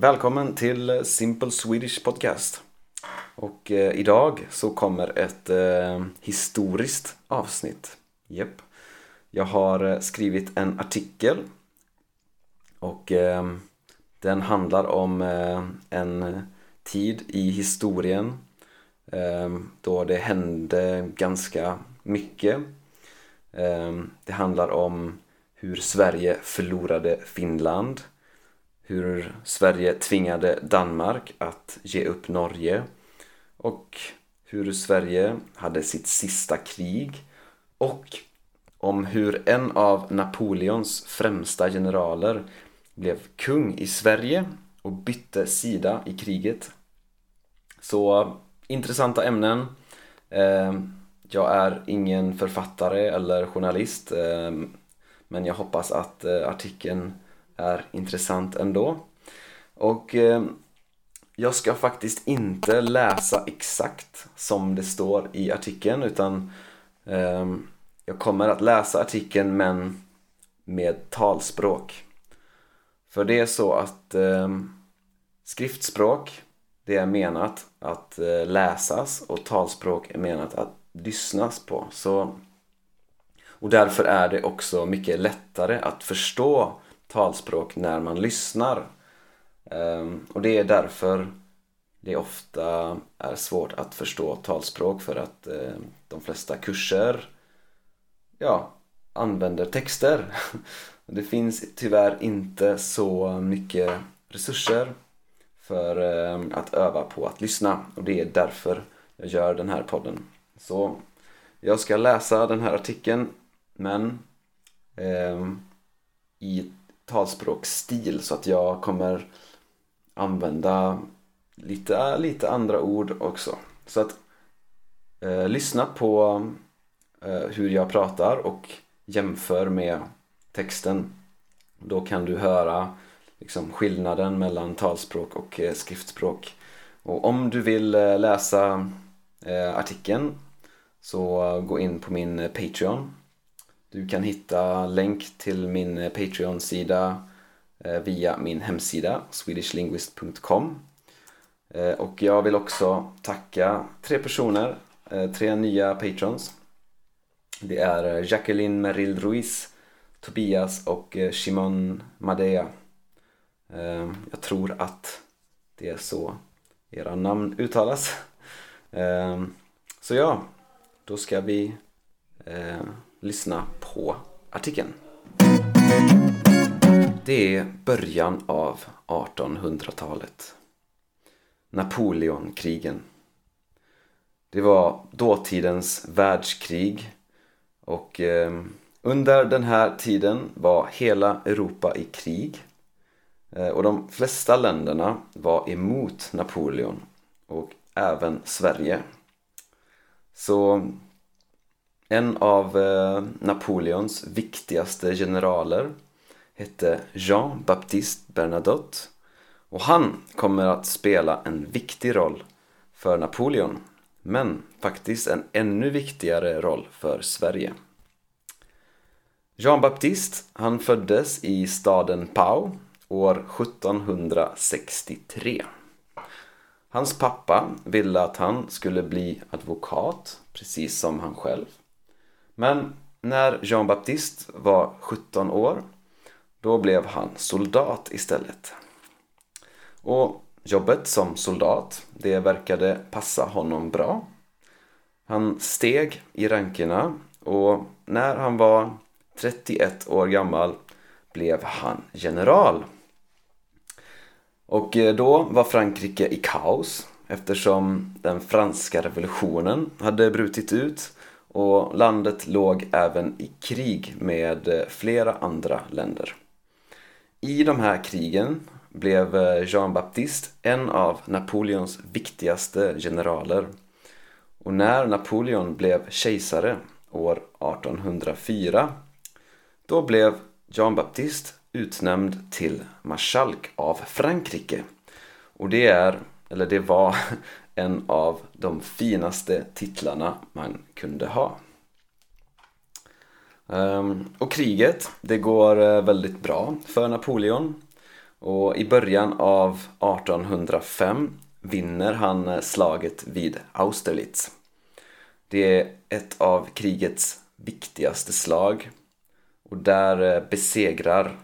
Välkommen till Simple Swedish Podcast. Och eh, idag så kommer ett eh, historiskt avsnitt. Japp. Jag har eh, skrivit en artikel och eh, den handlar om eh, en tid i historien eh, då det hände ganska mycket. Eh, det handlar om hur Sverige förlorade Finland hur Sverige tvingade Danmark att ge upp Norge och hur Sverige hade sitt sista krig och om hur en av Napoleons främsta generaler blev kung i Sverige och bytte sida i kriget. Så intressanta ämnen. Eh, jag är ingen författare eller journalist eh, men jag hoppas att eh, artikeln är intressant ändå. Och eh, jag ska faktiskt inte läsa exakt som det står i artikeln utan eh, jag kommer att läsa artikeln men med talspråk. För det är så att eh, skriftspråk det är menat att eh, läsas och talspråk är menat att lyssnas på. Så, och därför är det också mycket lättare att förstå talspråk när man lyssnar. Ehm, och det är därför det ofta är svårt att förstå talspråk för att eh, de flesta kurser ja, använder texter. Det finns tyvärr inte så mycket resurser för eh, att öva på att lyssna och det är därför jag gör den här podden. Så jag ska läsa den här artikeln men eh, i talspråksstil så att jag kommer använda lite, lite andra ord också. Så att eh, lyssna på eh, hur jag pratar och jämför med texten. Då kan du höra liksom, skillnaden mellan talspråk och eh, skriftspråk. Och om du vill eh, läsa eh, artikeln så eh, gå in på min eh, Patreon du kan hitta länk till min eh, Patreon-sida eh, via min hemsida swedishlinguist.com eh, och jag vill också tacka tre personer, tre nya patrons. Det är Jacqueline Merrill Ruiz, Tobias och Shimon Madea. Jag tror att det är så era namn uttalas. Så ja, då ska vi lyssna på artikeln. Det är början av 1800-talet. Napoleonkrigen. Det var dåtidens världskrig och eh, under den här tiden var hela Europa i krig eh, och de flesta länderna var emot Napoleon och även Sverige. Så en av eh, Napoleons viktigaste generaler hette Jean-Baptiste Bernadotte och han kommer att spela en viktig roll för Napoleon men faktiskt en ännu viktigare roll för Sverige. Jean-Baptiste han föddes i staden Pau år 1763. Hans pappa ville att han skulle bli advokat, precis som han själv. Men när Jean Baptiste var 17 år då blev han soldat istället. Och jobbet som soldat, det verkade passa honom bra. Han steg i rankerna och när han var 31 år gammal blev han general. Och eh, då var Frankrike i kaos eftersom den franska revolutionen hade brutit ut och landet låg även i krig med eh, flera andra länder. I de här krigen blev eh, Jean Baptiste en av Napoleons viktigaste generaler. Och när Napoleon blev kejsare år 1804 då blev Jean Baptiste utnämnd till marskalk av Frankrike. Och det är, eller det var en av de finaste titlarna man kunde ha. Ehm, och kriget, det går eh, väldigt bra för Napoleon. Och i början av 1805 vinner han eh, slaget vid Austerlitz. Det är ett av krigets viktigaste slag och där eh, besegrar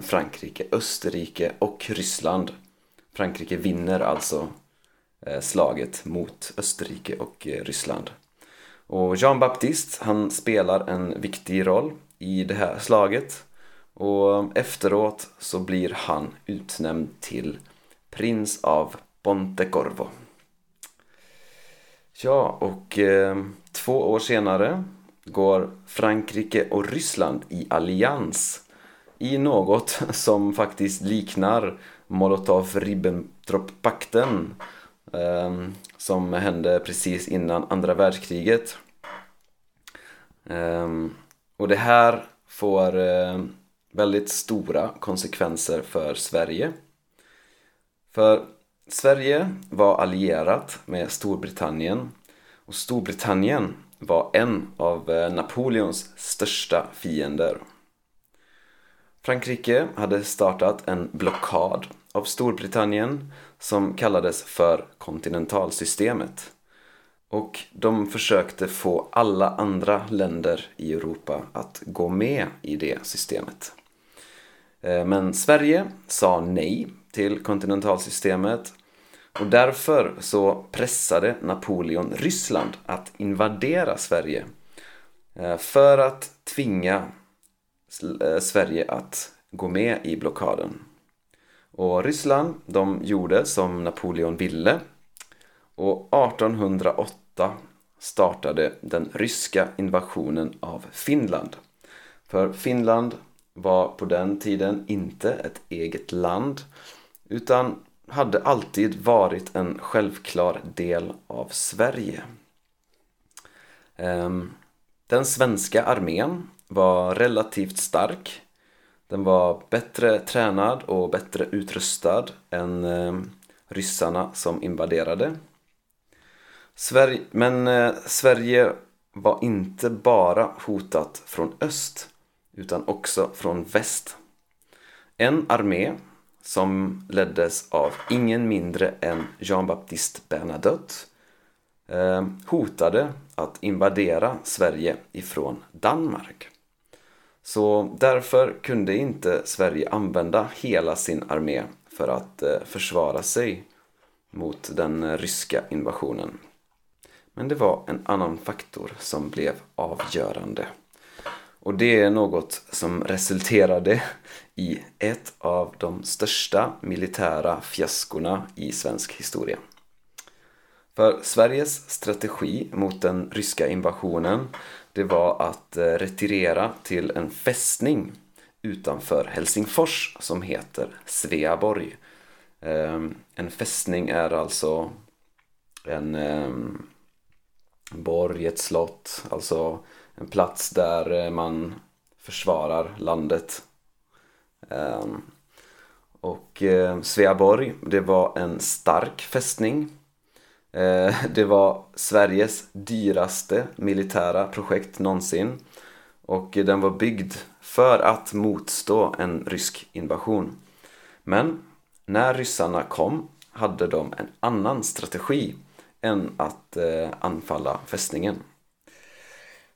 Frankrike, Österrike och Ryssland. Frankrike vinner alltså Eh, slaget mot Österrike och eh, Ryssland. Och Jean Baptiste, han spelar en viktig roll i det här slaget och efteråt så blir han utnämnd till prins av Pontecorvo. Ja, och eh, två år senare går Frankrike och Ryssland i allians i något som faktiskt liknar Molotov-Ribbentrop-pakten eh, Ehm, som hände precis innan andra världskriget. Ehm, och det här får eh, väldigt stora konsekvenser för Sverige. För Sverige var allierat med Storbritannien och Storbritannien var en av eh, Napoleons största fiender. Frankrike hade startat en blockad av Storbritannien som kallades för kontinentalsystemet. Och de försökte få alla andra länder i Europa att gå med i det systemet. Eh, men Sverige sa nej till kontinentalsystemet och därför så pressade Napoleon Ryssland att invadera Sverige eh, för att tvinga eh, Sverige att gå med i blockaden. Och Ryssland, de gjorde som Napoleon ville och 1808 startade den ryska invasionen av Finland. För Finland var på den tiden inte ett eget land utan hade alltid varit en självklar del av Sverige. Ehm, den svenska armén var relativt stark. Den var bättre tränad och bättre utrustad än eh, ryssarna som invaderade. men eh, Sverige var inte bara hotat från öst utan också från väst. En armé som leddes av ingen mindre än Jean-Baptiste Bernadotte eh, hotade att invadera Sverige ifrån Danmark. Så därför kunde inte Sverige använda hela sin armé för att eh, försvara sig mot den eh, ryska invasionen. Men det var en annan faktor som blev avgörande. Och det är något som resulterade i ett av de största militära fiaskorna i svensk historia. För Sveriges strategi mot den ryska invasionen det var att eh, retirera till en fästning utanför Helsingfors som heter Sveaborg. Ehm, en fästning är alltså en ehm, borg, ett slott, alltså en plats där eh, man försvarar landet. Ehm, och eh, Sveaborg, det var en stark fästning. Eh, det var Sveriges dyraste militära projekt någonsin. Och den var byggd för att motstå en rysk invasion. Men när ryssarna kom hade de en annan strategi än att eh, anfalla fästningen.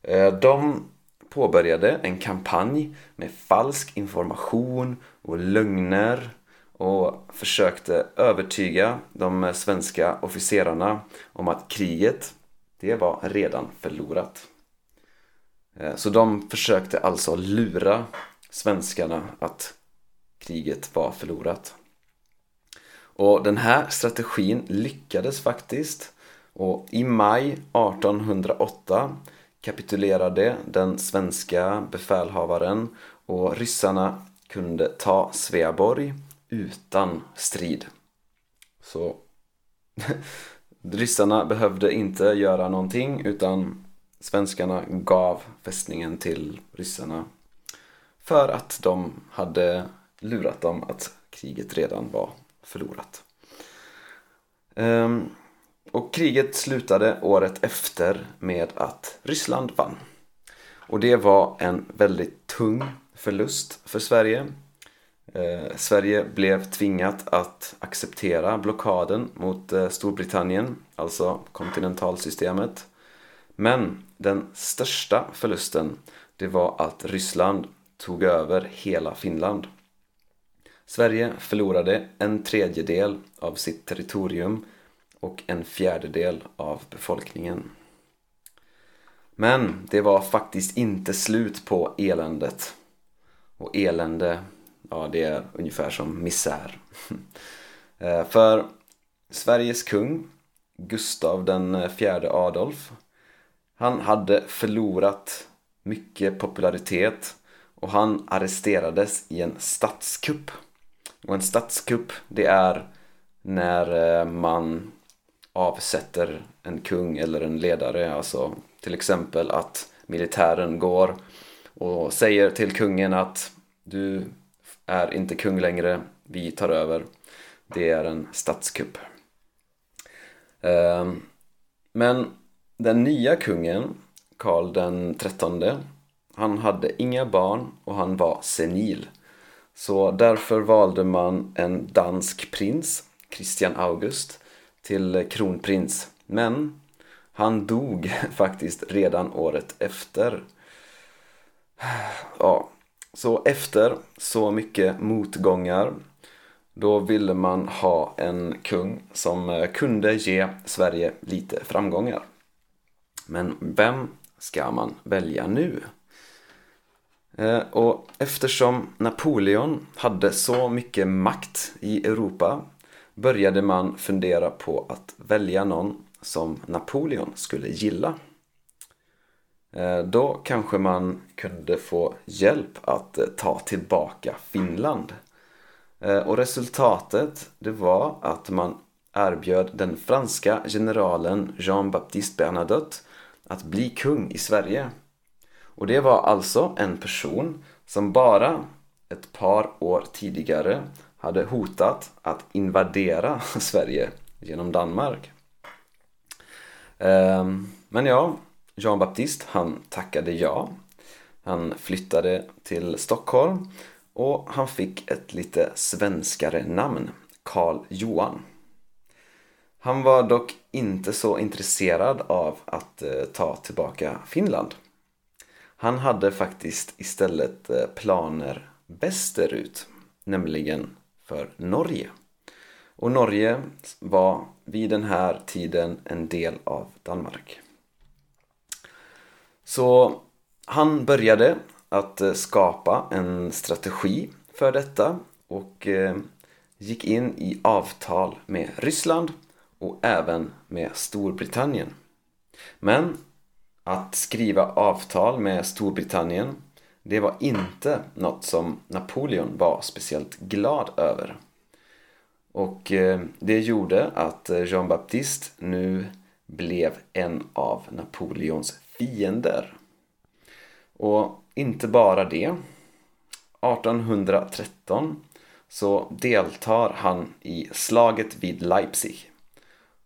Eh, de påbörjade en kampanj med falsk information och lögner och försökte övertyga de svenska officerarna om att kriget, det var redan förlorat. Eh, så de försökte alltså lura svenskarna att kriget var förlorat. Och den här strategin lyckades faktiskt och i maj 1808 kapitulerade den svenska befälhavaren och ryssarna kunde ta Sveaborg utan strid. Så ryssarna behövde inte göra någonting utan svenskarna gav fästningen till ryssarna för att de hade lurat dem att kriget redan var förlorat. Ehm, och kriget slutade året efter med att Ryssland vann. Och det var en väldigt tung förlust för Sverige. Eh, Sverige blev tvingat att acceptera blockaden mot eh, Storbritannien, alltså kontinentalsystemet. Men den största förlusten det var att Ryssland tog över hela Finland. Sverige förlorade en tredjedel av sitt territorium och en fjärdedel av befolkningen. Men det var faktiskt inte slut på eländet. Och elände, ja det är ungefär som misär. Eh, för Sveriges kung, Gustav den fjärde Adolf, han hade förlorat mycket popularitet och han arresterades i en statskupp. Och en statskupp, det är när eh, man avsätter en kung eller en ledare, alltså till exempel att militären går och säger till kungen att du är inte kung längre, vi tar över. Det är en statskupp. Ehm, men den nya kungen, Karl den trettonde, han hade inga barn och han var senil. Så därför valde man en dansk prins, Christian August, till kronprins. Men han dog faktiskt redan året efter. Ja, så efter så mycket motgångar då ville man ha en kung som eh, kunde ge Sverige lite framgångar. Men vem ska man välja nu? Eh, och eftersom Napoleon hade så mycket makt i Europa började man fundera på att välja någon som Napoleon skulle gilla. Eh, då kanske man kunde få hjälp att eh, ta tillbaka Finland. Eh, och resultatet det var att man erbjöd den franska generalen Jean-Baptiste Bernadotte att bli kung i Sverige. Och det var alltså en person som bara ett par år tidigare hade hotat att invadera Sverige genom Danmark. Ehm, men ja, Jean Baptiste han tackade ja. Han flyttade till Stockholm och han fick ett lite svenskare namn, Karl Johan. Han var dock inte så intresserad av att eh, ta tillbaka Finland. Han hade faktiskt istället eh, planer västerut, nämligen för Norge. Och Norge var vid den här tiden en del av Danmark. Så han började att eh, skapa en strategi för detta och eh, gick in i avtal med Ryssland och även med Storbritannien. Men att skriva avtal med Storbritannien det var inte något som Napoleon var speciellt glad över. Och eh, det gjorde att Jean Baptiste nu blev en av Napoleons fiender. Och inte bara det. 1813 så deltar han i slaget vid Leipzig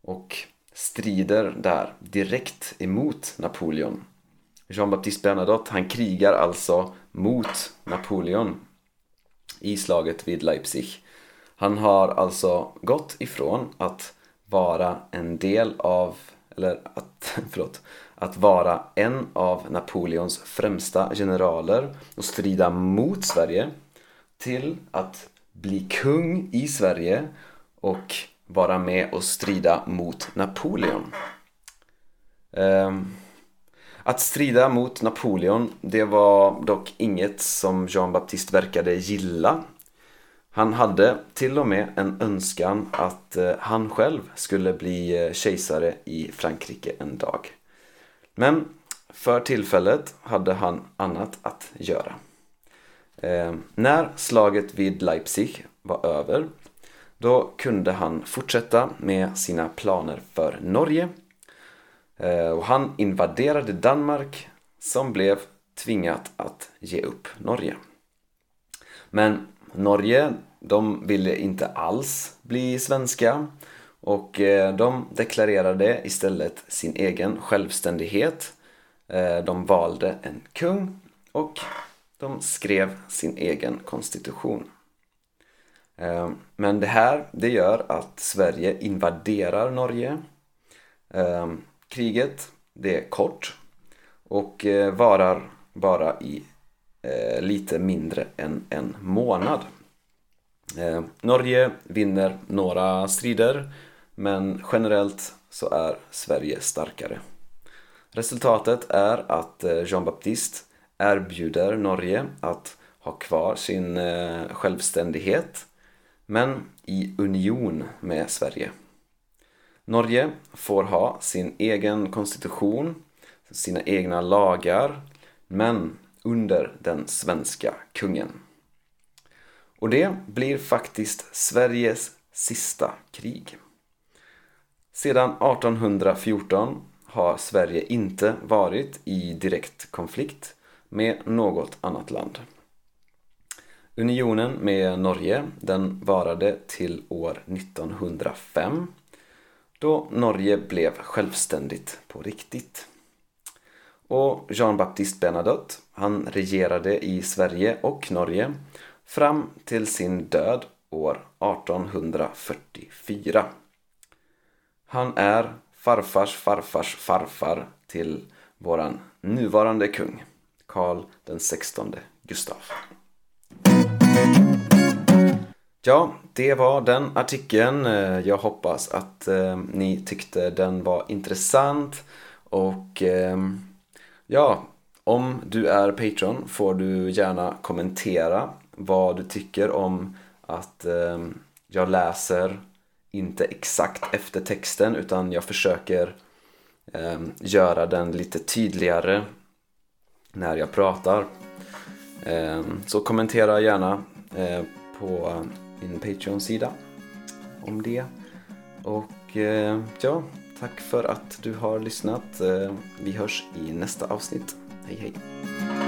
och strider där direkt emot Napoleon. Jean-Baptiste Bernadotte, han krigar alltså mot Napoleon i slaget vid Leipzig. Han har alltså gått ifrån att vara en del av, eller att, förlåt, att vara en av Napoleons främsta generaler och strida mot Sverige till att bli kung i Sverige och vara med och strida mot Napoleon. Ehm, att strida mot Napoleon, det var dock inget som Jean Baptiste verkade gilla. Han hade till och med en önskan att eh, han själv skulle bli eh, kejsare i Frankrike en dag. Men för tillfället hade han annat att göra. Eh, när slaget vid Leipzig var över då kunde han fortsätta med sina planer för Norge eh, och han invaderade Danmark som blev tvingat att ge upp Norge. Men Norge, de ville inte alls bli svenska och eh, de deklarerade istället sin egen självständighet. Eh, de valde en kung och de skrev sin egen konstitution. Eh, men det här, det gör att Sverige invaderar Norge. Kriget, det är kort och varar bara i lite mindre än en månad. Norge vinner några strider men generellt så är Sverige starkare. Resultatet är att eh, Jean Baptiste erbjuder Norge att ha kvar sin eh, självständighet men i union med Sverige. Norge får ha sin egen konstitution, sina egna lagar men under den svenska kungen. Och det blir faktiskt Sveriges sista krig. Sedan 1814 har Sverige inte varit i direkt konflikt med något annat land. Unionen med Norge den varade till år 1905 då Norge blev självständigt på riktigt. Och Jean-Baptiste Bernadotte han regerade i Sverige och Norge fram till sin död år 1844. Han är farfars farfars farfar till våran nuvarande kung, Karl den 16 Gustav. Ja, det var den artikeln. Eh, jag hoppas att eh, ni tyckte den var intressant och eh, ja, om du är Patreon får du gärna kommentera vad du tycker om att ehm, jag läser inte exakt efter texten utan jag försöker ehm, göra den lite tydligare när jag pratar. Ehm, så kommentera gärna eh, på min Patreon-sida om det. Och eh, ja, tack för att du har lyssnat. Eh, vi hörs i nästa avsnitt. Hej hej!